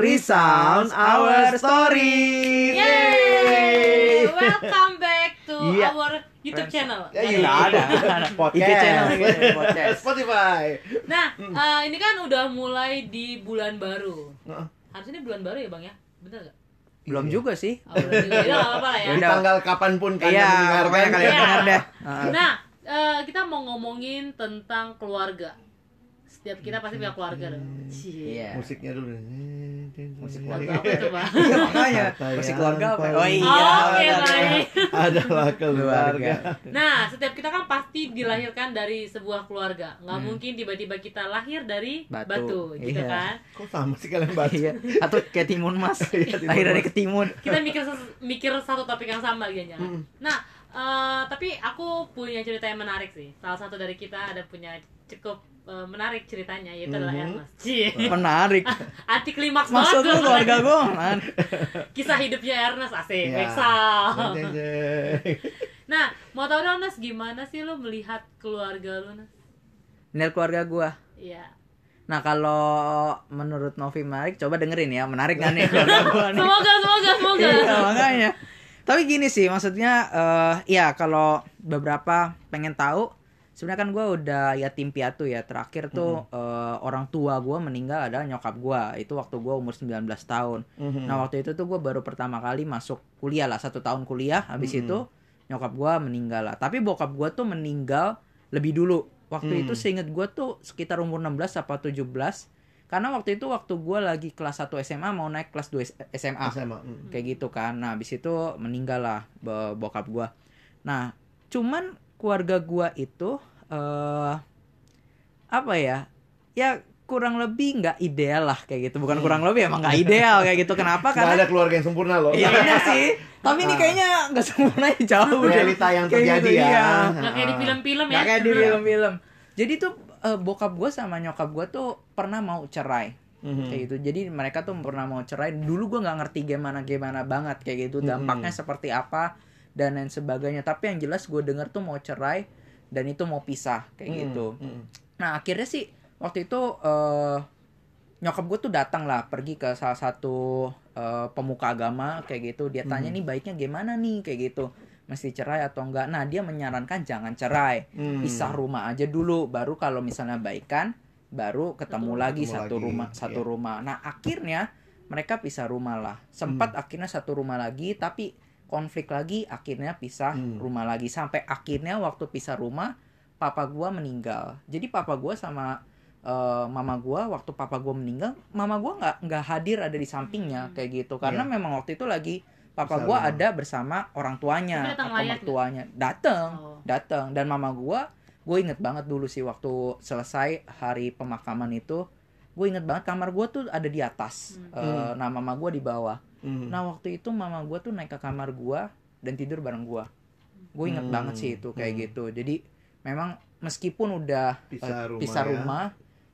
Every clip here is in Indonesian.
Resound Our Story. Yeay! Welcome back to Iya. our YouTube channel. Ya, iya, ada. Podcast. IG channel podcast. Spotify. Nah, eh, ini kan udah mulai di bulan baru. Heeh. Harusnya ini bulan baru ya, Bang ya? Bener gak? Belum Iya. juga sih. Oh, belum juga. Ya, apa-apa lah ya. Di tanggal kapan pun kalian Iya, mendengarkan. kalian Iya. dengar deh. Heeh. Nah, eh, kita mau ngomongin tentang keluarga. Setiap kita pasti punya keluarga dong. Cie. Iya. Musiknya dulu. Musik Keluarga apa itu, makanya. Kata Musik keluarga apa? Oh iya. Oh, oke, keluarga. baik. adalah keluarga. Nah, setiap kita kan pasti dilahirkan dari sebuah keluarga. Nggak Hmm. mungkin tiba-tiba kita lahir dari Batu. batu, gitu Iya. kan? Kok sama sih kalian bahas? Iya. Atau kayak timun mas. Iya, timun Lahir dari ketimun. Kita mikir mikir satu topik yang sama gitu Hmm. Nah, eh, tapi aku punya cerita yang menarik sih. Salah satu dari kita ada punya cukup eh, menarik ceritanya yaitu adalah Mhm. Ernest. Cie. Menarik. Anti klimaks Maksud banget lu keluarga gue. Kisah hidupnya Ernest asik, jeng. Nah, mau tahu dong Nas gimana sih lu melihat keluarga lu Nas? Nilai keluarga gue. Iya. Nah kalau menurut Novi menarik, coba dengerin ya. Menarik kan nih keluarga gue nih. Semoga, semoga, semoga. Iya makanya. Tapi gini sih, maksudnya eh ya kalau beberapa pengen tahu, sebenarnya kan gue udah yatim piatu ya. Terakhir tuh eh, orang tua gue meninggal adalah nyokap gue. Itu waktu gue umur 19 tahun. Mhm. Nah waktu itu tuh gue baru pertama kali masuk kuliah lah, satu tahun kuliah. Habis Mhm. itu nyokap gue meninggal lah. Tapi bokap gue tuh meninggal lebih dulu. Waktu Hmm. itu seinget gue tuh sekitar umur 16 apa 17. Karena waktu itu waktu gue lagi kelas 1 SMA mau naik kelas 2 SMA SMA. mm. kayak gitu kan nah habis itu meninggal lah bo- bokap gua nah cuman keluarga gua itu eh apa ya ya kurang lebih nggak ideal lah kayak gitu bukan Hmm. kurang lebih emang nggak ideal kayak gitu kenapa karena ada keluarga yang sempurna loh. iya bener sih tapi ini Ah. kayaknya nggak sempurna jauh deh. Realita yang Kayak terjadi gitu, ya. iya. Nggak kayak di film-film ya. nggak kayak di film-film jadi tuh eh, bokap gua sama nyokap gua tuh pernah mau cerai Mhm. kayak gitu jadi mereka tuh pernah mau cerai dulu gue nggak ngerti gimana gimana banget kayak gitu dampaknya seperti apa dan lain sebagainya tapi yang jelas gue denger tuh mau cerai dan itu mau pisah kayak Mhm. gitu Mhm. nah akhirnya sih waktu itu eh nyokap gue tuh datang lah pergi ke salah satu eh, pemuka agama kayak gitu dia tanya Mhm. nih baiknya gimana nih kayak gitu mesti cerai atau enggak nah dia menyarankan jangan cerai Hmm. pisah rumah aja dulu baru kalau misalnya baikan baru ketemu lagi ketemu satu lagi, rumah satu iya. rumah nah akhirnya mereka pisah rumah lah sempat Hmm. akhirnya satu rumah lagi tapi konflik lagi akhirnya pisah Hmm. rumah lagi sampai akhirnya waktu pisah rumah papa gua meninggal jadi papa gua sama eh, mama gua waktu papa gua meninggal mama gua nggak nggak hadir ada di sampingnya Hmm. kayak gitu karena Iya. memang waktu itu lagi papa Pisah gua rumah. ada bersama orang tuanya atau mertuanya datang Oh. datang dan mama gua gue inget banget dulu sih waktu selesai hari pemakaman itu gue inget banget kamar gua tuh ada di atas Hmm. Eh, nah mama gua di bawah Mhm. nah waktu itu mama gua tuh naik ke kamar gua dan tidur bareng gua gue inget Hmm. banget sih itu kayak Hmm. gitu jadi memang meskipun udah Pisah eh, rumah pisah ya. rumah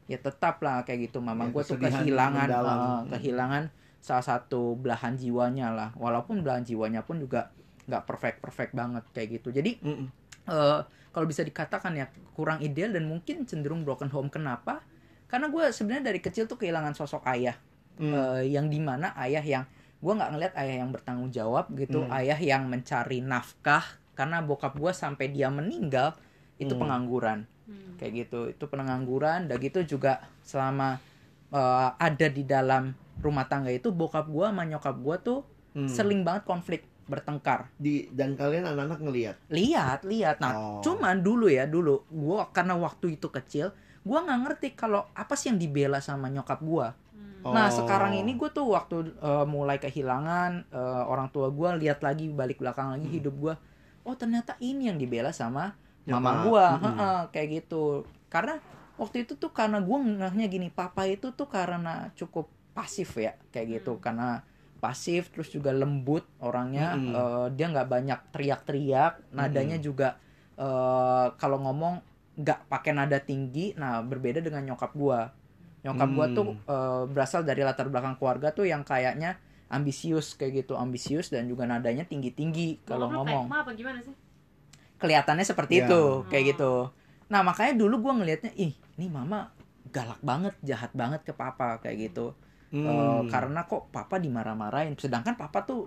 ya tetap lah kayak gitu mama Ya, gua tuh kehilangan eh, kehilangan salah satu belahan jiwanya lah walaupun belahan jiwanya pun juga nggak perfect perfect banget kayak gitu jadi eh kalau bisa dikatakan ya kurang ideal dan mungkin cenderung broken home kenapa karena gue sebenarnya dari kecil tuh kehilangan sosok ayah Hmm. Eh, yang di mana ayah yang gue nggak ngeliat ayah yang bertanggung jawab gitu Hmm. ayah yang mencari nafkah karena bokap gue sampai dia meninggal itu Hmm. pengangguran Hmm. kayak gitu itu pengangguran dan gitu juga selama eh, ada di dalam rumah tangga itu bokap gue sama nyokap gue tuh Hmm. sering banget konflik bertengkar di dan kalian anak-anak ngelihat. lihat lihat nah Oh. cuman dulu ya dulu gua karena waktu itu kecil gua nggak ngerti kalau apa sih yang dibela sama nyokap gua Hmm. nah Oh. sekarang ini gue tuh waktu eh, mulai kehilangan eh, orang tua gua lihat lagi balik belakang lagi Hmm. hidup gua oh ternyata ini yang dibela sama Nyokap. mama Mm-mm. Heeh, kayak gitu karena waktu itu tuh karena gua ngehnya gini papa itu tuh karena cukup pasif ya kayak gitu Hmm. karena pasif terus juga lembut orangnya Mm-mm. Eh, dia nggak banyak teriak-teriak nadanya juga eh, kalau ngomong nggak pakai nada tinggi nah berbeda dengan nyokap gua nyokap gua Hmm. tuh eh, berasal dari latar belakang keluarga tuh yang kayaknya ambisius kayak gitu ambisius dan juga nadanya tinggi-tinggi kalau Bokap lu ngomong kayak, "Ma, apa gimana sih? kelihatannya seperti Ya. itu Oh. kayak gitu nah makanya dulu gua ngelihatnya ih ini mama galak banget jahat banget ke papa kayak gitu Hmm. Eh, karena kok papa dimarah-marahin sedangkan papa tuh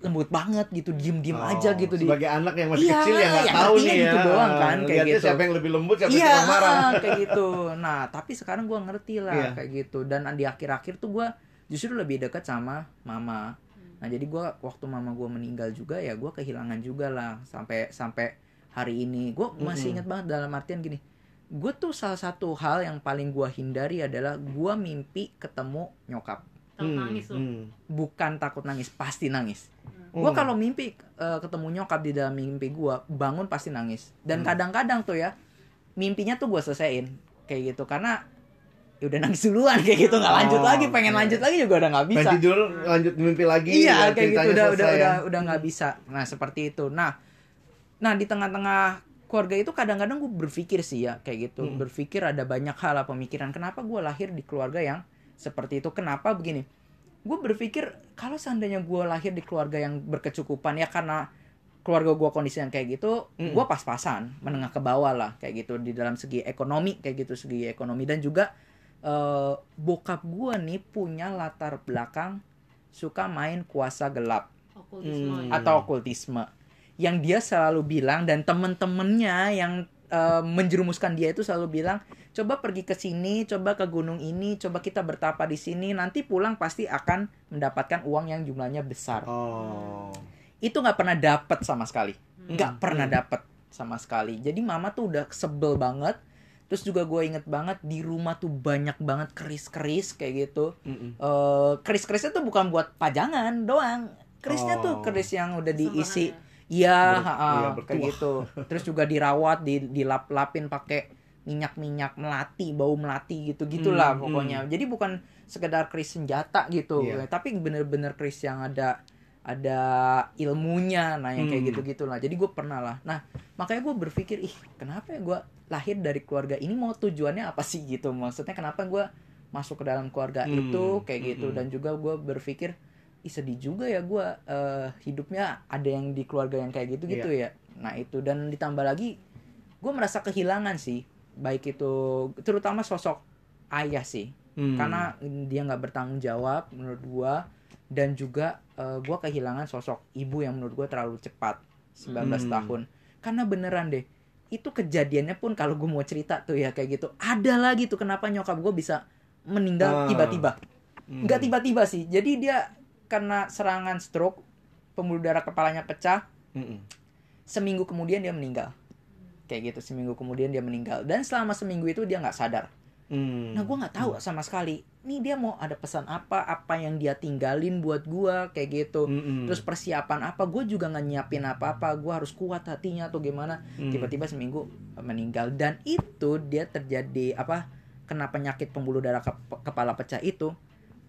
lembut banget gitu diem-diem Oh, aja gitu di sebagai anak yang masih Iya, kecil yang nggak yang tahu nih ya. gitu doang kan, kayak gitu. siapa yang lebih lembut siapa iya yang marah. kayak gitu. Nah tapi sekarang gua ngerti lah Iya. kayak gitu. Dan di akhir-akhir tuh gua justru lebih dekat sama mama. Nah jadi gua waktu mama gua meninggal juga ya gua kehilangan juga lah sampai sampai hari ini. Gua masih ingat banget dalam artian gini gue tuh salah satu hal yang paling gua hindari adalah gua mimpi ketemu nyokap Takut Hmm, nangis lu. hmm. bukan takut nangis pasti nangis Hmm. Gua kalau mimpi eh, ketemu nyokap di dalam mimpi gua bangun pasti nangis. Dan Hmm. kadang-kadang tuh ya mimpinya tuh gua selesaiin kayak gitu karena ya udah nangis duluan kayak gitu nggak lanjut Oh, lagi pengen oke. lanjut lagi juga udah nggak bisa. Tidur lanjut mimpi lagi Iya dan kayak gitu udah udah selesai udah ya. udah nggak bisa. Nah seperti itu. Nah nah di tengah-tengah keluarga itu kadang-kadang gue berpikir sih ya kayak gitu Hmm. berpikir ada banyak hal lah pemikiran kenapa gue lahir di keluarga yang seperti itu kenapa begini gue berpikir kalau seandainya gue lahir di keluarga yang berkecukupan ya karena keluarga gue kondisi yang kayak gitu Hmm. gue pas-pasan menengah ke bawah lah kayak gitu di dalam segi ekonomi kayak gitu segi ekonomi dan juga eh, bokap gue nih punya latar belakang suka main kuasa gelap Okultisme. Hmm. atau okultisme yang dia selalu bilang dan temen-temennya yang eh, menjerumuskan dia itu selalu bilang coba pergi ke sini coba ke gunung ini coba kita bertapa di sini nanti pulang pasti akan mendapatkan uang yang jumlahnya besar oh itu nggak pernah dapet sama sekali nggak Hmm. pernah dapet sama sekali jadi mama tuh udah sebel banget terus juga gue inget banget di rumah tuh banyak banget keris-keris kayak gitu Mm-mm. eh keris-kerisnya tuh bukan buat pajangan doang kerisnya tuh Oh. keris yang udah diisi. Iya, iya, kayak gitu. Terus juga dirawat, di dilap-lapin pakai minyak-minyak melati, bau melati gitu gitulah Hmm, pokoknya. Jadi bukan sekedar keris senjata gitu, Iya. tapi bener-bener keris yang ada ada ilmunya, nah yang kayak Hmm. gitu gitulah. Jadi gue pernah lah. Nah makanya gue berpikir, ih kenapa ya gue lahir dari keluarga ini mau tujuannya apa sih gitu? Maksudnya kenapa gue masuk ke dalam keluarga Hmm, itu kayak gitu? hmm. Dan juga gue berpikir ih sedih juga ya gue hidupnya ada yang di keluarga yang kayak gitu gitu Iya. ya nah itu dan ditambah lagi gue merasa kehilangan sih baik itu terutama sosok ayah sih Hmm. karena dia nggak bertanggung jawab menurut gue dan juga gue kehilangan sosok ibu yang menurut gue terlalu cepat 19 Hmm. tahun karena beneran deh itu kejadiannya pun kalau gue mau cerita tuh ya kayak gitu ada lagi tuh kenapa nyokap gue bisa Ah. meninggal tiba-tiba Hmm. nggak tiba-tiba sih jadi dia karena serangan stroke pembuluh darah kepalanya pecah Mm-mm. seminggu kemudian dia meninggal kayak gitu seminggu kemudian dia meninggal dan selama seminggu itu dia nggak sadar Hmm. nah gue nggak tahu sama sekali nih dia mau ada pesan apa apa yang dia tinggalin buat gue kayak gitu Mm-mm. terus persiapan apa gue juga nggak nyiapin apa apa gue harus kuat hatinya atau gimana Hmm. tiba-tiba seminggu meninggal dan itu dia terjadi apa kena penyakit pembuluh darah kep- kepala pecah itu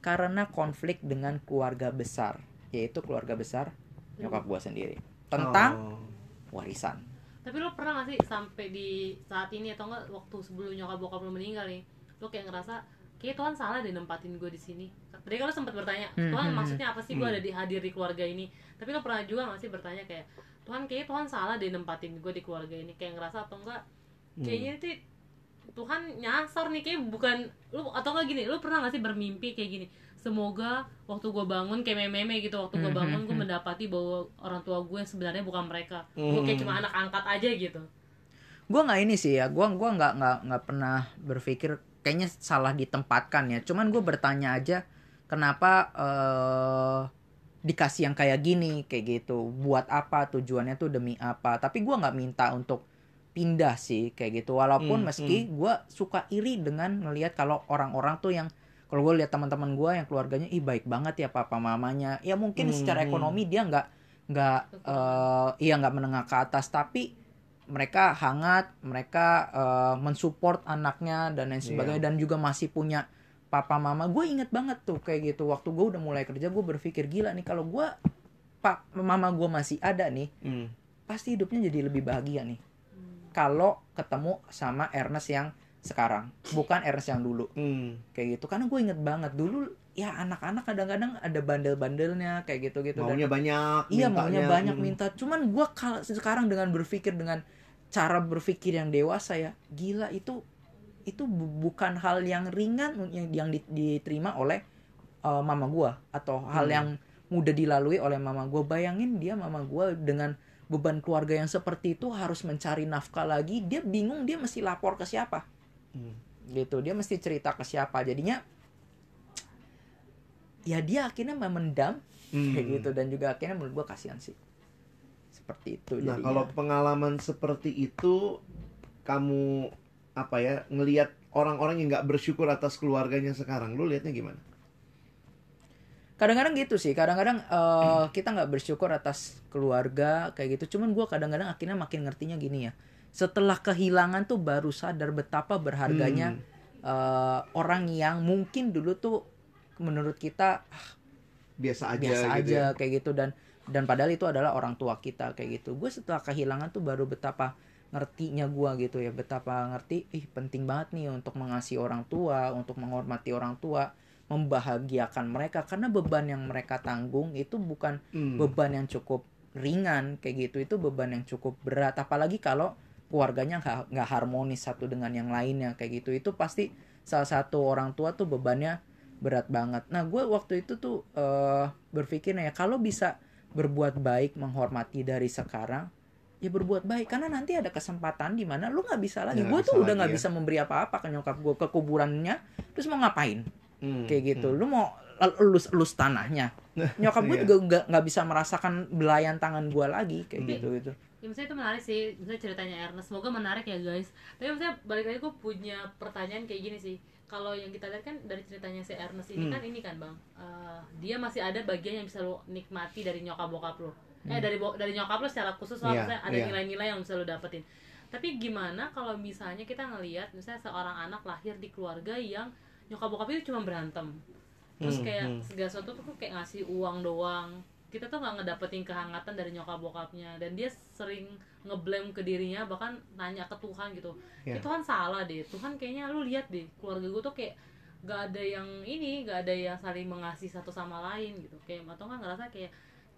karena konflik dengan keluarga besar yaitu keluarga besar nyokap gua sendiri tentang Oh. warisan Tapi lo pernah gak sih sampai di saat ini atau enggak waktu sebelum nyokap bokap lo meninggal nih, lo kayak ngerasa kayak Tuhan salah deh nempatin gue di sini. Tadi lo sempat bertanya, Hmm, Tuhan hmm, maksudnya apa sih gue Hmm. ada di hadir di keluarga ini? Tapi lo pernah juga gak sih bertanya kayak Tuhan kayaknya Tuhan salah deh nempatin gue di keluarga ini kayak ngerasa atau enggak Hmm. kayaknya itu Tuhan nyasar nih kayak bukan lu atau enggak gini lu pernah gak sih bermimpi kayak gini? Semoga waktu gue bangun kayak meme gitu waktu gue Hmm, bangun hmm, gue hmm. mendapati bahwa orang tua gue sebenarnya bukan mereka. Gue Hmm. kayak cuma anak angkat aja gitu. Gua nggak ini sih ya gua gua nggak nggak nggak pernah berpikir kayaknya salah ditempatkan ya. Cuman gue bertanya aja kenapa eh dikasih yang kayak gini kayak gitu? Buat apa? Tujuannya tuh demi apa? Tapi gua nggak minta untuk pindah sih kayak gitu. Walaupun Hmm, meski gua suka iri dengan ngelihat kalau orang-orang tuh yang kalau gue lihat teman-teman gua yang keluarganya ih baik banget ya papa mamanya. Ya mungkin Hmm, secara hmm. ekonomi dia nggak nggak eh iya nggak menengah ke atas. Tapi mereka hangat mereka eh, mensupport anaknya dan lain sebagainya dan juga masih punya papa mama. Gue inget banget tuh kayak gitu. Waktu gue udah mulai kerja gue berpikir gila nih kalau gue pak mama gue masih ada nih Hmm. pasti hidupnya jadi lebih bahagia nih. Hmm. Kalau ketemu sama Ernest yang sekarang bukan Ernest yang dulu Hmm. kayak gitu karena gue inget banget dulu ya anak-anak kadang-kadang ada bandel-bandelnya kayak gitu-gitu dan Maunya banyak. Iya mintanya. maunya banyak Hmm. minta. Cuman kalau sekarang dengan berpikir dengan cara berpikir yang dewasa ya, gila itu itu bu- bukan hal yang ringan yang yang di- diterima oleh uh, mama gua atau hal Hmm. yang mudah dilalui oleh mama gua bayangin dia mama gua dengan beban keluarga yang seperti itu harus mencari nafkah lagi dia bingung dia mesti lapor ke siapa Hmm. gitu dia mesti cerita ke siapa jadinya ya dia akhirnya memendam Hmm. kayak gitu dan juga akhirnya menurut gua kasihan sih seperti itu Nah, jadinya. kalau pengalaman seperti itu kamu apa ya ngelihat orang-orang yang nggak bersyukur atas keluarganya sekarang, lu lihatnya gimana? Kadang-kadang gitu sih kadang-kadang eh, kita nggak bersyukur atas keluarga kayak gitu. Cuman gua kadang-kadang akhirnya makin ngertinya gini ya. Setelah kehilangan tuh baru sadar betapa berharganya eh, orang yang mungkin dulu tuh menurut kita ah, Biasa aja biasa gitu aja ya. kayak gitu. Dan dan padahal itu adalah orang tua kita kayak gitu. Gue setelah kehilangan tuh baru betapa ngertinya gua gitu ya. Betapa ngerti ih penting banget nih untuk mengasihi orang tua untuk menghormati orang tua membahagiakan mereka. Karena beban yang mereka tanggung itu bukan Hmm. beban yang cukup ringan kayak gitu. Itu beban yang cukup berat. Apalagi kalau keluarganya nggak nggak harmonis satu dengan yang lainnya kayak gitu. Itu pasti salah satu orang tua tuh bebannya berat banget. Nah gue waktu itu tuh eh, berpikir ya kalau bisa berbuat baik menghormati dari sekarang ya berbuat baik. Karena nanti ada kesempatan di mana lu nggak bisa lagi. Ya, gue tuh udah nggak ya. bisa memberi apa-apa ke nyokap gue ke kuburannya terus mau ngapain Hmm. kayak gitu Hmm. lu mau elus elus tanahnya nyokap gue Iya. juga nggak nggak bisa merasakan belayan tangan gue lagi kayak Hmm. gitu gitu ya maksudnya itu menarik sih misalnya ceritanya Ernest semoga menarik ya guys tapi maksudnya balik lagi gue punya pertanyaan kayak gini sih kalau yang kita lihat kan dari ceritanya si Ernest ini Hmm. kan ini kan bang eh, dia masih ada bagian yang bisa lo nikmati dari nyokap bokap lo eh dari bo- dari nyokap lo secara khusus lah Hmm. Iya, maksudnya ada iya. nilai-nilai yang bisa lo dapetin tapi gimana kalau misalnya kita ngelihat misalnya seorang anak lahir di keluarga yang nyokap bokap itu cuma berantem. Terus Hmm, kayak hmm. segala sesuatu tuh kayak ngasih uang doang. Kita tuh nggak ngedapetin kehangatan dari nyokap bokapnya. Dan dia sering ngeblame ke dirinya bahkan nanya ke Tuhan gitu. Ya. itu kan salah deh. Tuhan kayaknya lu lihat deh keluarga gue tuh kayak gak ada yang ini gak ada yang saling mengasihi satu sama lain gitu. Kayak atau nggak ngerasa kayak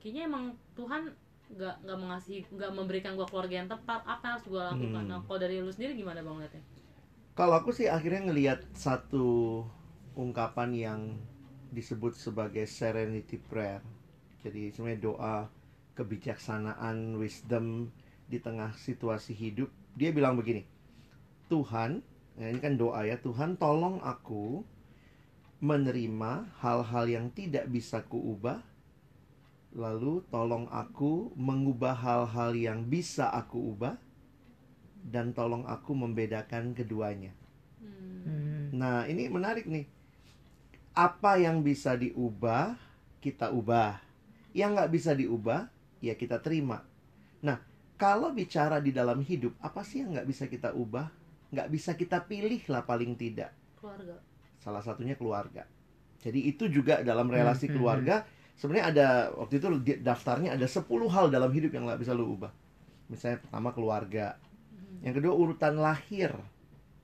kayaknya emang Tuhan nggak nggak mengasihi nggak memberikan gue keluarga yang tepat. Apa yang harus gue lakukan? Hmm. nah kalau dari lu sendiri gimana bang liatnya Kalau aku sih akhirnya ngelihat satu ungkapan yang disebut sebagai serenity prayer. Jadi sebenarnya doa kebijaksanaan, wisdom di tengah situasi hidup. Dia bilang begini, Tuhan, ya ini kan doa ya, Tuhan tolong aku menerima hal-hal yang tidak bisa kuubah. Lalu tolong aku mengubah hal-hal yang bisa aku ubah dan tolong aku membedakan keduanya. hmm. Hmm. Nah, ini menarik nih. Apa yang bisa diubah, kita ubah. Yang nggak bisa diubah, ya kita terima. Nah, kalau bicara di dalam hidup, apa sih yang nggak bisa kita ubah? Nggak bisa kita pilih lah paling tidak. keluarga Salah satunya keluarga. Jadi itu juga dalam relasi Hmm, hmm, keluarga, sebenarnya ada, waktu itu daftarnya ada 10 hal dalam hidup yang nggak bisa lu ubah. Misalnya pertama keluarga. Hmm. Yang kedua urutan lahir.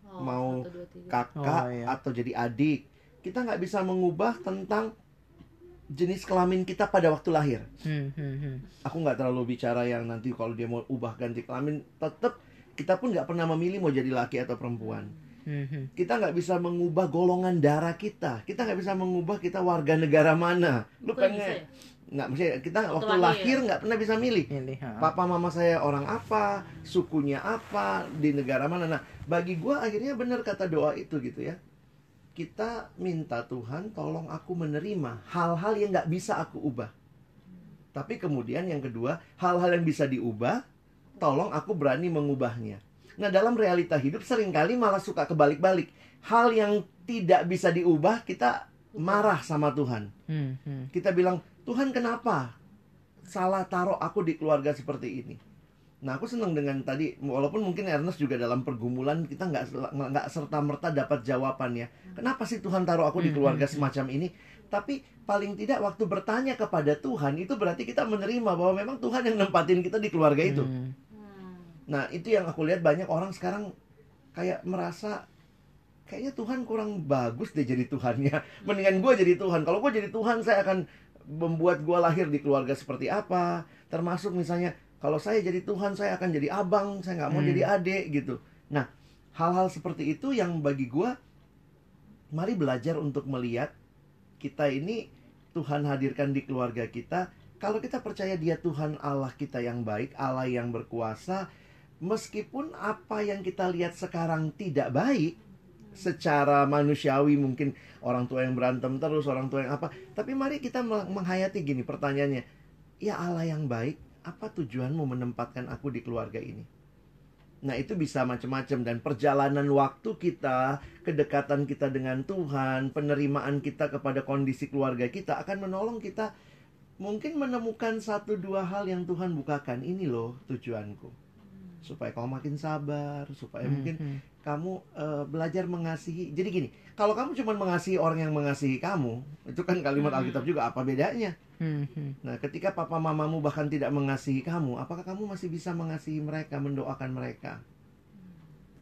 oh, Mau satu, dua, tiga. kakak Oh, iya. atau jadi adik kita nggak bisa mengubah tentang jenis kelamin kita pada waktu lahir Hmm, hmm, hmm. aku nggak terlalu bicara yang nanti kalau dia mau ubah ganti kelamin tetap kita pun nggak pernah memilih mau jadi laki atau perempuan Hmm, hmm. kita nggak bisa mengubah golongan darah kita kita nggak bisa mengubah kita warga negara mana lu Bukan pengen ya? Nggak maksudnya kita Waktu waktu lahir. nggak pernah bisa milih papa mama saya orang apa, sukunya apa, di negara mana. Nah, bagi gua akhirnya benar kata doa itu gitu ya. Kita minta Tuhan tolong aku menerima hal-hal yang nggak bisa aku ubah. Tapi kemudian yang kedua, hal-hal yang bisa diubah, tolong aku berani mengubahnya. Nah, dalam realita hidup sering kali malah suka kebalik-balik. Hal yang tidak bisa diubah, kita marah sama Tuhan Hmm, hmm. kita bilang Tuhan kenapa salah taruh aku di keluarga seperti ini nah aku senang dengan tadi walaupun mungkin Ernest juga dalam pergumulan kita nggak nggak serta merta dapat jawabannya kenapa sih Tuhan taruh aku di Hmm, keluarga hmm, semacam ini tapi paling tidak waktu bertanya kepada Tuhan itu berarti kita menerima bahwa memang Tuhan yang nempatin kita di keluarga itu Hmm. Hmm. Nah, itu yang aku lihat banyak orang sekarang kayak merasa kayaknya Tuhan kurang bagus deh jadi Tuhannya. Mendingan gue jadi Tuhan. Kalau gue jadi Tuhan, saya akan membuat gue lahir di keluarga seperti apa. Termasuk misalnya, kalau saya jadi Tuhan, saya akan jadi abang, saya nggak mau Hmm. jadi adik gitu. Nah, hal-hal seperti itu yang bagi gue, mari belajar untuk melihat kita ini Tuhan hadirkan di keluarga kita. Kalau kita percaya Dia Tuhan Allah kita yang baik, Allah yang berkuasa, meskipun apa yang kita lihat sekarang tidak baik, secara manusiawi mungkin orang tua yang berantem terus, orang tua yang apa. Tapi mari kita meng- menghayati gini pertanyaannya. Ya Allah yang baik, apa tujuanmu menempatkan aku di keluarga ini? Nah, itu bisa macam-macam dan perjalanan waktu kita, kedekatan kita dengan Tuhan, penerimaan kita kepada kondisi keluarga kita akan menolong kita mungkin menemukan satu dua hal yang Tuhan bukakan. Ini loh tujuanku. Supaya kau makin sabar, supaya mungkin Mhm. Kamu eh, belajar mengasihi. Jadi gini, kalau kamu cuma mengasihi orang yang mengasihi kamu, itu kan kalimat Hmm. Alkitab juga apa bedanya? Mhm. Nah, ketika papa mamamu bahkan tidak mengasihi kamu, apakah kamu masih bisa mengasihi mereka, mendoakan mereka?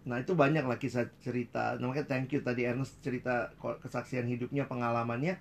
Nah, itu banyak lah kisah cerita. Makanya thank you tadi Ernest cerita kesaksian hidupnya, pengalamannya.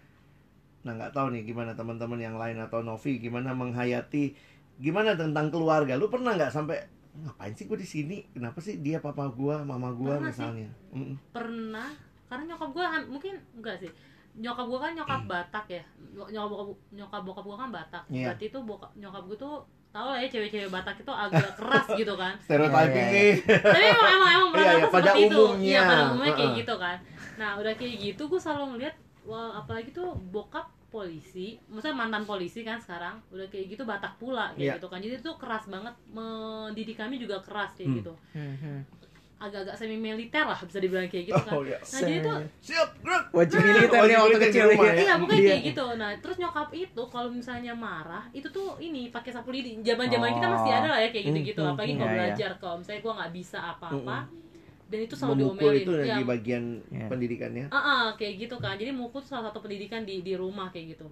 Nah, nggak tahu nih gimana teman-teman yang lain atau Novi gimana menghayati gimana tentang keluarga. Lu pernah nggak sampai ngapain sih gue di sini? Kenapa sih dia papa gua, mama gua Pernah sih. misalnya? Mm-mm. pernah karena nyokap gue mungkin enggak sih nyokap gue kan nyokap Batak ya nyokap bokap nyokap bokap gue kan Batak Iya. berarti tuh bokap nyokap gue tuh tau lah ya cewek-cewek Batak itu agak keras gitu kan Stereotyping Iya, iya, nih. tapi emang emang emang Iya, iya, rata-rata pada seperti itu umumnya. iya pada umumnya kayak gitu kan nah udah kayak gitu gue selalu ngeliat wah apalagi tuh bokap polisi maksudnya mantan polisi kan sekarang udah kayak gitu Batak pula kayak Iya. gitu kan jadi itu keras banget mendidik kami juga keras kayak Hmm. gitu Mhm. agak-agak semi militer lah bisa dibilang kayak gitu kan Oh, iya. nah jadi tuh Siap, gerak. Wajib militer Wajib nih waktu kecil ya. ya. Iya, pokoknya Iya. kayak gitu. Nah, terus nyokap itu kalau misalnya marah, itu tuh ini pakai sapu lidi. Zaman-zaman kita masih ada lah ya kayak gitu-gitu. Hmm, Apalagi hmm, kalau iya, iya. belajar kalau misalnya gua nggak bisa apa-apa, dan itu selalu Memukul diomelin. itu Iya. di bagian Iya. pendidikannya. Ah, ah, kayak gitu kan. Jadi mukul salah satu pendidikan di di rumah kayak gitu.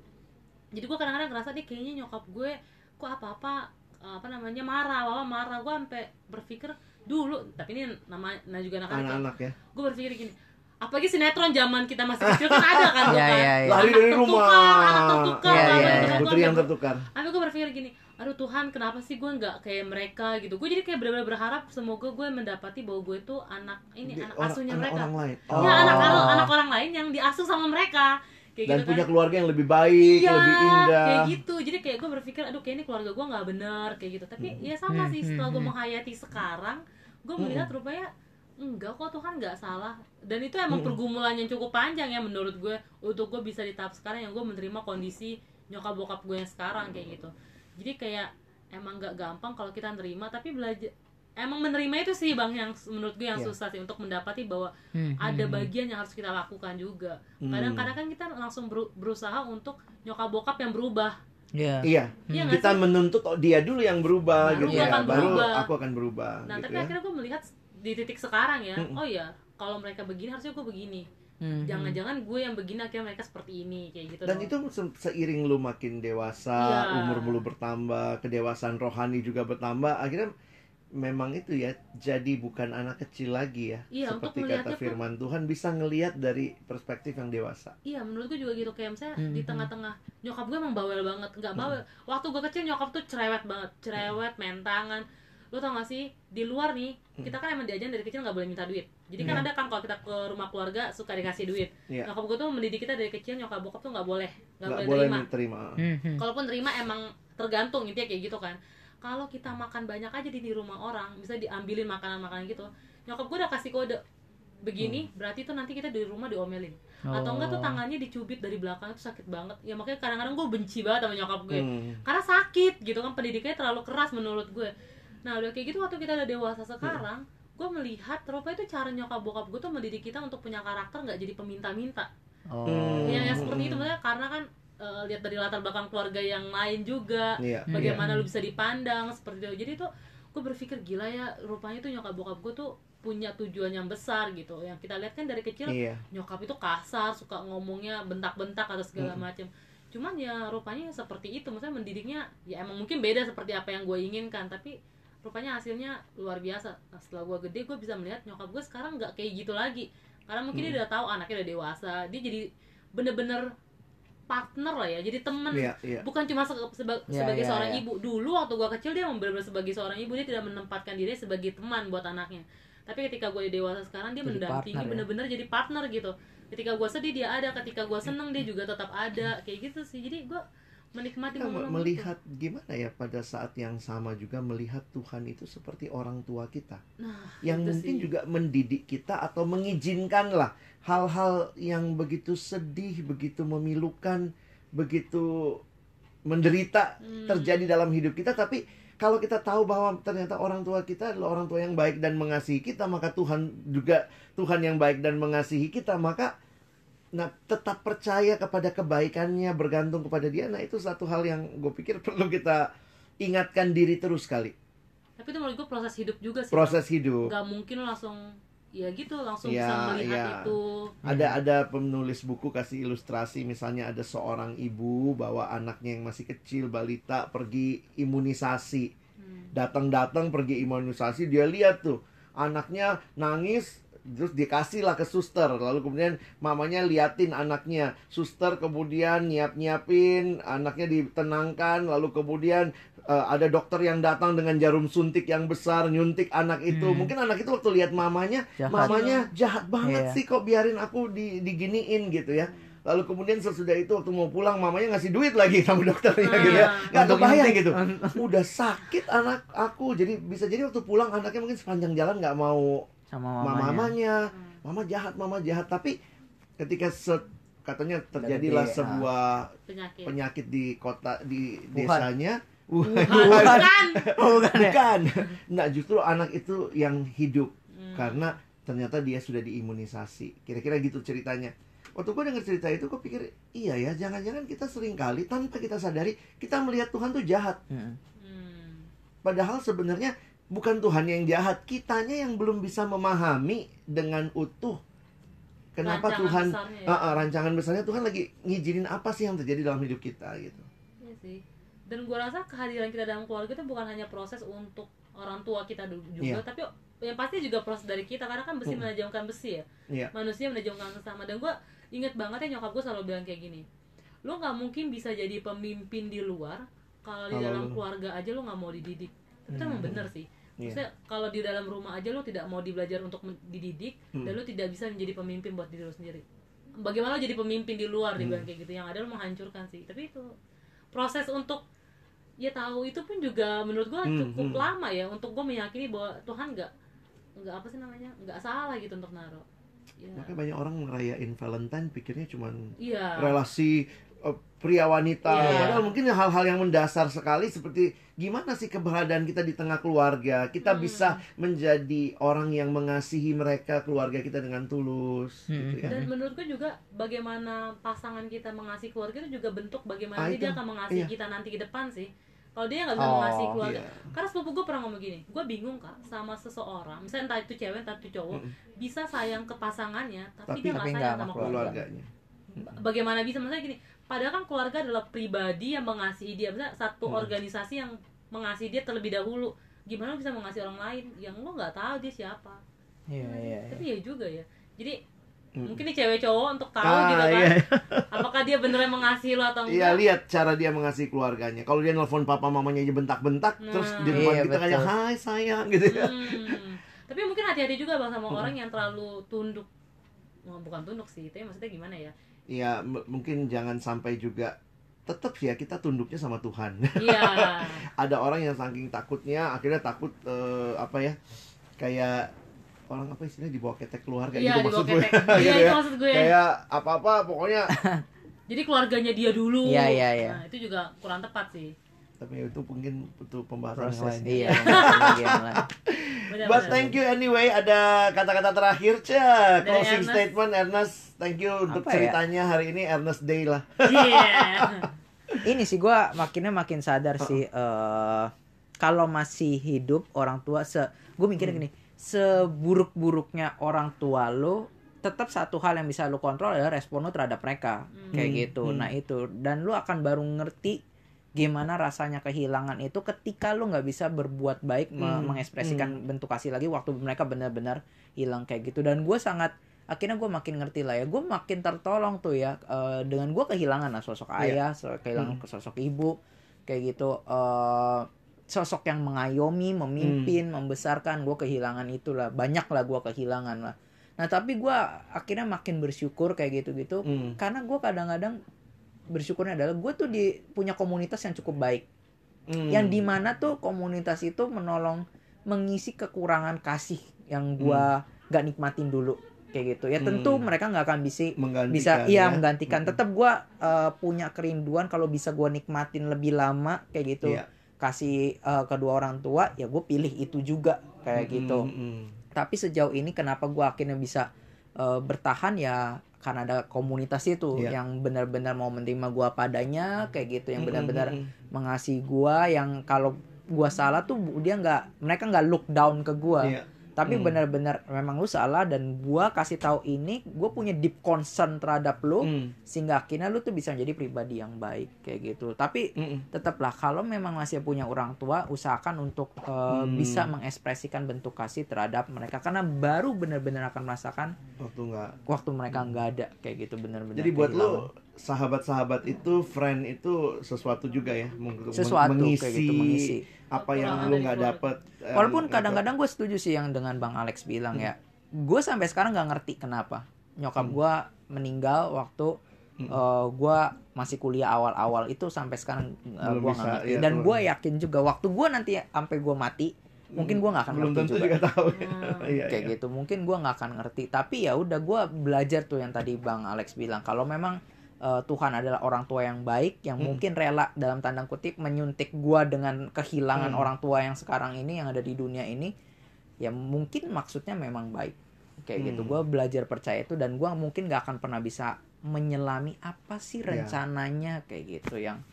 Jadi gua kadang-kadang ngerasa dia kayaknya nyokap gue kok apa-apa apa namanya marah, apa marah. Gua sampai berpikir dulu, tapi ini nama nah juga anak-anak. Anak-anak ya. Gue berpikir gini, apalagi sinetron zaman kita masih kecil kan ada kan tuh Iya, kan. iya, iya. Lari dari rumah. anak tertukar, Iya, anak iya, iya. tertukar. Putri yang tertukar. Tapi gue berpikir gini, aduh Tuhan kenapa sih gue nggak kayak mereka gitu. Gue jadi kayak benar-benar berharap semoga gue mendapati bahwa gue tuh anak ini Di- anak orang- asuhnya anak mereka. orang lain. Ya anak anak anak orang lain yang diasuh sama mereka. Kayak Dan gitu punya kan. keluarga yang lebih baik, Iya, lebih indah. kayak gitu. Jadi kayak gue berpikir, aduh kayak ini keluarga gue nggak bener kayak gitu. Tapi ya sama Hmm, sih hmm, setelah gue hmm. menghayati sekarang, gue Hmm. melihat rupanya enggak kok Tuhan nggak salah. Dan itu emang Hmm. pergumulan yang cukup panjang ya menurut gue untuk gue bisa di tahap sekarang yang gue menerima kondisi nyokap bokap gue yang sekarang kayak gitu. Jadi kayak emang nggak gampang kalau kita nerima, tapi belajar emang menerima itu sih bang yang menurut gue yang Iya. susah sih untuk mendapati bahwa Mhm. ada bagian yang harus kita lakukan juga. Hmm. Kadang-kadang kan kita langsung beru- berusaha untuk nyokap bokap yang berubah. Iya. Iya, Iya nggak kita sih? menuntut dia dulu yang berubah Baru gitu ya. akan Baru berubah. aku akan berubah Nah, gitu tapi ya. akhirnya gue melihat di titik sekarang ya, Mm-mm. oh ya, kalau mereka begini harusnya gue begini. Mhm. Jangan-jangan gue yang begini akhirnya mereka seperti ini kayak gitu. Dan dong. itu se- seiring lu makin dewasa, Iya. umur lu bertambah, kedewasaan rohani juga bertambah, akhirnya memang itu ya jadi bukan anak kecil lagi ya. Iya, untuk Seperti kata firman Tuhan bisa ngelihat dari perspektif yang dewasa. Iya, menurut gue juga gitu kayak misalnya Mhm. di tengah-tengah nyokap gue emang bawel banget, nggak bawel. Waktu gue kecil nyokap tuh cerewet banget, cerewet, main tangan. Lo tau gak sih di luar nih kita kan emang diajarin dari kecil nggak boleh minta duit. Jadi kan Iya. ada kan kalau kita ke rumah keluarga suka dikasih duit. Iya. Nyokap gue tuh mendidik kita dari kecil nyokap bokap tuh nggak boleh, nggak boleh, boleh terima. terima. Mhm. Kalaupun terima emang tergantung intinya kayak gitu kan. Kalau kita makan banyak aja di, di rumah orang, bisa diambilin makanan-makanan gitu. Nyokap gue udah kasih kode begini, berarti tuh nanti kita di rumah diomelin. Atau enggak tuh Oh. tangannya dicubit dari belakang itu sakit banget. Ya makanya kadang-kadang gue benci banget sama nyokap gue. Hmm. Karena sakit gitu kan pendidikannya terlalu keras menurut gue. Nah, udah kayak gitu waktu kita udah dewasa sekarang, gue melihat rupanya itu cara nyokap bokap gue tuh mendidik kita untuk punya karakter nggak jadi peminta-minta Oh. Hmm. ya yang seperti itu maksudnya karena kan eh, lihat dari latar belakang keluarga yang lain juga. Hmm. bagaimana lu bisa dipandang seperti itu jadi tuh gue berpikir gila ya rupanya tuh nyokap bokap gue tuh punya tujuan yang besar gitu yang kita lihat kan dari kecil Iya. nyokap itu kasar suka ngomongnya bentak-bentak atau segala Mm. macem cuman ya rupanya seperti itu maksudnya mendidiknya ya emang mungkin beda seperti apa yang gue inginkan tapi rupanya hasilnya luar biasa. Nah, setelah gue gede gue bisa melihat nyokap gue sekarang nggak kayak gitu lagi. Karena mungkin dia Hmm. udah tahu anaknya udah dewasa. Dia jadi bener-bener partner lah ya jadi temen. Iya, iya. bukan cuma se- seba- Ya, sebagai ya, seorang ya. ibu. Dulu waktu gue kecil dia memang benar-benar sebagai seorang ibu dia tidak menempatkan diri sebagai teman buat anaknya. Tapi ketika gue dewasa sekarang dia Jadi mendampingi ya. bener-bener jadi partner gitu. Ketika gue sedih dia ada. Ketika gue seneng dia juga tetap ada. Kayak gitu sih. Jadi gue menikmati Kita momen-momen itu. melihat gimana ya pada saat yang sama juga melihat Tuhan itu seperti orang tua kita nah, yang itu mungkin sih. juga mendidik kita atau mengizinkan lah hal-hal yang begitu sedih, begitu memilukan, begitu menderita Hmm. terjadi dalam hidup kita tapi kalau kita tahu bahwa ternyata orang tua kita adalah orang tua yang baik dan mengasihi kita maka Tuhan juga Tuhan yang baik dan mengasihi kita maka nah tetap percaya kepada kebaikannya bergantung kepada dia nah itu satu hal yang gue pikir perlu kita ingatkan diri terus kali tapi itu menurut gue proses hidup juga sih proses hidup nggak mungkin langsung ya gitu langsung Ya, bisa melihat ya. itu Ada ada penulis buku kasih ilustrasi misalnya ada seorang ibu bawa anaknya yang masih kecil balita pergi imunisasi. Hmm. Datang-datang pergi imunisasi dia lihat tuh anaknya nangis terus dikasih lah ke suster. Lalu kemudian mamanya liatin anaknya. Suster kemudian nyiap-nyiapin anaknya ditenangkan. Lalu kemudian eh, ada dokter yang datang dengan jarum suntik yang besar nyuntik anak itu. Hmm. mungkin anak itu waktu lihat mamanya Jahat. mamanya jahat banget Iya. sih kok biarin aku di diginiin gitu ya. Lalu kemudian sesudah itu waktu mau pulang mamanya ngasih duit lagi sama dokternya Ah. gitu ya. Nggak kebayang gitu. Udah sakit anak aku. Jadi bisa jadi waktu pulang anaknya mungkin sepanjang jalan nggak mau sama mamanya. mamanya. Hmm. mama jahat mama jahat tapi ketika se- katanya terjadilah ah. sebuah penyakit penyakit di kota di Wuhan. desanya Wuhan. bukan Oh, bukan ya? bukan nah justru anak itu yang hidup Hmm. karena ternyata dia sudah diimunisasi kira-kira gitu ceritanya waktu gue denger cerita itu gue pikir iya ya jangan-jangan kita sering kali tanpa kita sadari kita melihat Tuhan tuh jahat Mm. Hmm. padahal sebenarnya bukan Tuhan yang jahat kitanya yang belum bisa memahami dengan utuh kenapa Rancangan Tuhan besarnya ya. Ah, ah, rancangan besarnya Tuhan lagi ngizinin apa sih yang terjadi dalam hidup kita gitu Iya sih. Dan gue rasa kehadiran kita dalam keluarga itu bukan hanya proses untuk orang tua kita juga, Iya. tapi yang pasti juga proses dari kita karena kan besi Mm. menajamkan besi ya. Iya. Manusia menajamkan sesama dan gue inget banget ya nyokap gue selalu bilang kayak gini. Lu nggak mungkin bisa jadi pemimpin di luar kalau di dalam lu- keluarga aja lu nggak mau dididik. Itu emang Hmm. bener sih. Iya. Maksudnya kalau di dalam rumah aja lu tidak mau dibelajar untuk dididik Hmm. dan lu tidak bisa menjadi pemimpin buat diri lu sendiri. Bagaimana lu jadi pemimpin di luar dibilang Hmm. kayak gitu yang ada lu menghancurkan sih. Tapi itu proses untuk ya tahu itu pun juga menurut gua Hmm, cukup hmm. lama ya untuk gua meyakini bahwa Tuhan nggak nggak apa sih namanya nggak salah gitu untuk naruh. Ya, makanya banyak orang ngerayain Valentine pikirnya cuman iya. relasi pria wanita Iya. padahal mungkin hal-hal yang mendasar sekali seperti gimana sih keberadaan kita di tengah keluarga kita Hmm. bisa menjadi orang yang mengasihi mereka keluarga kita dengan tulus Hmm. gitu ya Dan menurut gue juga bagaimana pasangan kita mengasihi keluarga itu juga bentuk bagaimana Ah, dia akan mengasihi Iya. kita nanti ke depan sih. Kalau dia nggak bisa Oh, mengasihi keluarga, Iya. karena sepupu gue pernah ngomong gini, gue bingung kak sama seseorang, misalnya entah itu cewek entah itu cowok, Mm-mm. bisa sayang ke pasangannya, tapi, Tapi- dia nggak sayang sama sama keluarga. keluarganya Ba- Bagaimana bisa maksudnya gini? Padahal kan keluarga adalah pribadi yang mengasihi dia, misalnya satu Hmm. organisasi yang mengasihi dia terlebih dahulu. Gimana lo bisa mengasihi orang lain yang lo nggak tahu dia siapa? Iya, iya, iya. Tapi ya juga ya. Jadi Mm. mungkin nih cewek cowok untuk tahu Ah, juga kan iya. apakah dia beneran mengasihi lo atau Iya enggak lihat cara dia mengasihi keluarganya. Kalau dia nelfon papa mamanya aja bentak-bentak, Nah. terus di depan Iya, kita kayak. Hai sayang gitu ya. Hmm. tapi mungkin hati-hati juga bang sama Hmm. orang yang terlalu tunduk bukan tunduk sih tapi maksudnya gimana ya Iya m- mungkin jangan sampai juga tetap ya kita tunduknya sama Tuhan. iya Ada orang yang saking takutnya akhirnya takut eh, apa ya kayak orang apa istilahnya dibawa ketek keluarga iya gitu di maksud bawah gue. iya Gitu itu ya. maksud gue Kayak apa-apa pokoknya jadi keluarganya dia dulu Iya, iya, iya. nah, itu juga kurang tepat sih tapi itu mungkin butuh pembahasan yang Proses lain. iya. yang lain. Benar, But benar. thank you anyway ada kata-kata terakhir Cah Dari closing Ernest. statement Ernest thank you untuk Apa ya? ceritanya hari ini Ernest Day lah Iya. Ini sih gua makinnya makin sadar sih eh kalau masih hidup orang tua se gue mikirnya gini, seburuk-buruknya orang tua lo tetap satu hal yang bisa lo kontrol adalah respon lo terhadap mereka kayak Hmm, gitu. hmm. Nah itu dan lo akan baru ngerti gimana rasanya kehilangan itu ketika lo nggak bisa berbuat baik Hmm, mengekspresikan bentuk kasih lagi waktu mereka benar-benar hilang kayak gitu. Dan gue sangat akhirnya gue makin ngerti lah ya. Gue makin tertolong tuh ya eh, dengan gue kehilangan lah sosok Iya. ayah kehilangan sosok ibu kayak gitu. Eh sosok yang mengayomi memimpin membesarkan gue kehilangan itulah banyak lah gue kehilangan lah. Nah tapi gua akhirnya makin bersyukur kayak gitu-gitu Hmm. karena gua kadang-kadang bersyukurnya adalah gue tuh di punya komunitas yang cukup baik Hmm. yang di mana tuh komunitas itu menolong mengisi kekurangan kasih yang gua gak nikmatin dulu kayak gitu ya tentu Hmm. mereka nggak akan bisa bisa iya ya. menggantikan Hmm. tetap gua eh, punya kerinduan kalau bisa gua nikmatin lebih lama kayak gitu Iya. kasih eh, kedua orang tua ya gue pilih itu juga kayak Hmm, gitu hmm. tapi sejauh ini kenapa gua akhirnya bisa eh, bertahan ya karena ada komunitas itu Iya. yang benar-benar mau menerima gua padanya kayak gitu yang benar-benar hmm, hmm. mengasihi gua yang kalau gua salah tuh dia nggak mereka nggak look down ke gua Iya. Tapi Hmm. benar-benar memang lu salah dan gua kasih tahu ini gua punya deep concern terhadap lu Hmm, sehingga akhirnya lu tuh bisa menjadi pribadi yang baik kayak gitu tapi hmm, hmm. tetaplah kalau memang masih punya orang tua usahakan untuk uh, Hmm. bisa mengekspresikan bentuk kasih terhadap mereka karena baru benar-benar akan merasakan waktu nggak waktu mereka nggak ada kayak gitu benar-benar Jadi buat kehilangan. lu sahabat-sahabat itu friend itu sesuatu juga ya meng- sesuatu mengisi, kayak gitu mengisi apa yang Kekurangan lu nggak dapet eh, Walaupun apa- kadang-kadang gue setuju sih yang dengan Bang Alex bilang ya. Gue sampai sekarang nggak ngerti kenapa nyokap Hmm. gue meninggal waktu Hmm. gue masih kuliah awal-awal itu sampai sekarang uh, Belum gue nggak ngerti. iya, Dan gue yakin juga waktu gue nanti sampai gue mati mungkin gue nggak akan belum ngerti tentu juga. juga, tahu Hmm. Iya, kayak iya. gitu mungkin gue nggak akan ngerti tapi ya udah gue belajar tuh yang tadi bang Alex bilang kalau memang uh, Tuhan adalah orang tua yang baik yang Hmm. mungkin rela dalam tanda kutip menyuntik gue dengan kehilangan Hmm. orang tua yang sekarang ini yang ada di dunia ini ya mungkin maksudnya memang baik kayak gitu Hmm. gue belajar percaya itu dan gue mungkin nggak akan pernah bisa menyelami apa sih Ya. rencananya kayak gitu yang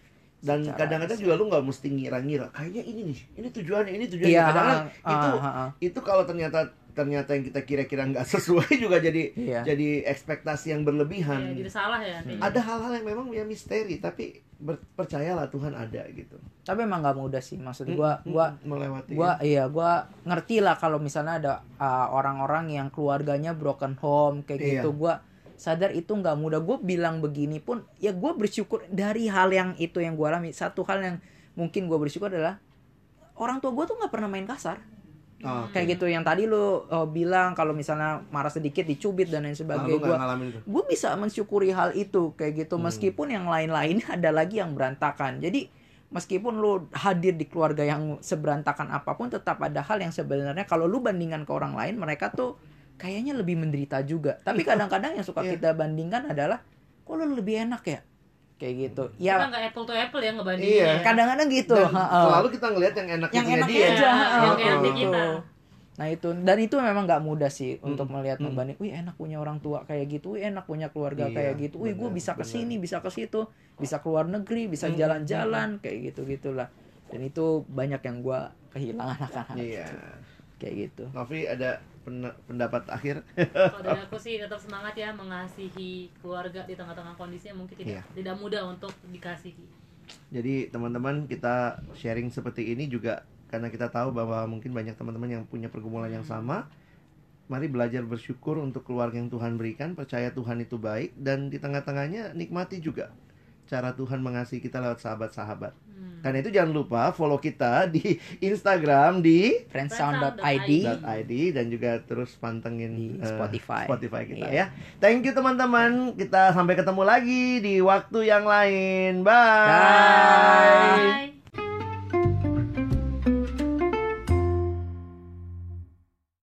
dan kadang-kadang juga lu nggak mesti ngira-ngira kayaknya ini nih ini tujuannya ini tujuannya iya kadang-kadang ah, itu ah, ah, itu kalau ternyata ternyata yang kita kira-kira nggak sesuai juga jadi iya. jadi ekspektasi yang berlebihan. Ya, jadi salah ya Hmm. ada hal-hal yang memang ya misteri tapi ber- percayalah Tuhan ada gitu. Tapi emang nggak mudah sih maksud gue gue Hmm, melewati gua iya gua ngerti lah kalau misalnya ada uh, orang-orang yang keluarganya broken home kayak Iya. gitu gua sadar itu nggak mudah. Gue bilang begini pun ya gue bersyukur dari hal yang itu yang gue alami. Satu hal yang mungkin gue bersyukur adalah orang tua gue tuh nggak pernah main kasar Oh, kayak gitu yang tadi lu uh, bilang kalau misalnya marah sedikit dicubit dan lain sebagainya. nggak gua bisa mensyukuri hal itu kayak gitu. Hmm. meskipun yang lain-lainnya ada lagi yang berantakan. Jadi meskipun lu hadir di keluarga yang seberantakan apa pun tetap ada hal yang sebenarnya kalau lu bandingkan ke orang lain mereka tuh kayaknya lebih menderita juga. Tapi kadang-kadang yang suka Iya. kita bandingkan adalah kok lu lebih enak ya kayak gitu kita ya nggak apple to apple ya ngebandingin Iya. ya. kadang-kadang gitu dan selalu kita ngelihat yang enak yang enak dia aja yang enak di Gitu. kita. Nah itu dan itu memang nggak mudah sih Hmm. untuk melihat Hmm. membanding. Wih enak punya orang tua kayak gitu, wih enak punya keluarga Iya, kayak gitu. Wih gue bisa ke sini, bisa ke situ, bisa keluar negeri, bisa Hmm, jalan-jalan kayak gitu gitulah. Dan itu banyak yang gue kehilangan akan hal iya itu. Kayak gitu. Novi ada pen- pendapat akhir Kalau dari aku sih tetap semangat ya mengasihi keluarga di tengah-tengah kondisi yang mungkin tidak Iya. tidak mudah untuk dikasihi. Jadi teman-teman kita sharing seperti ini juga karena kita tahu bahwa mungkin banyak teman-teman yang punya pergumulan yang sama. Mari belajar bersyukur untuk keluarga yang Tuhan berikan, percaya Tuhan itu baik dan di tengah-tengahnya nikmati juga cara Tuhan mengasihi kita lewat sahabat-sahabat. Hmm. Karena itu jangan lupa follow kita di Instagram di Friendsound.id .id dan juga terus pantengin Di eh, Spotify. Spotify kita Iya. ya. Thank you teman-teman. Kita sampai ketemu lagi di waktu yang lain. Bye. Bye.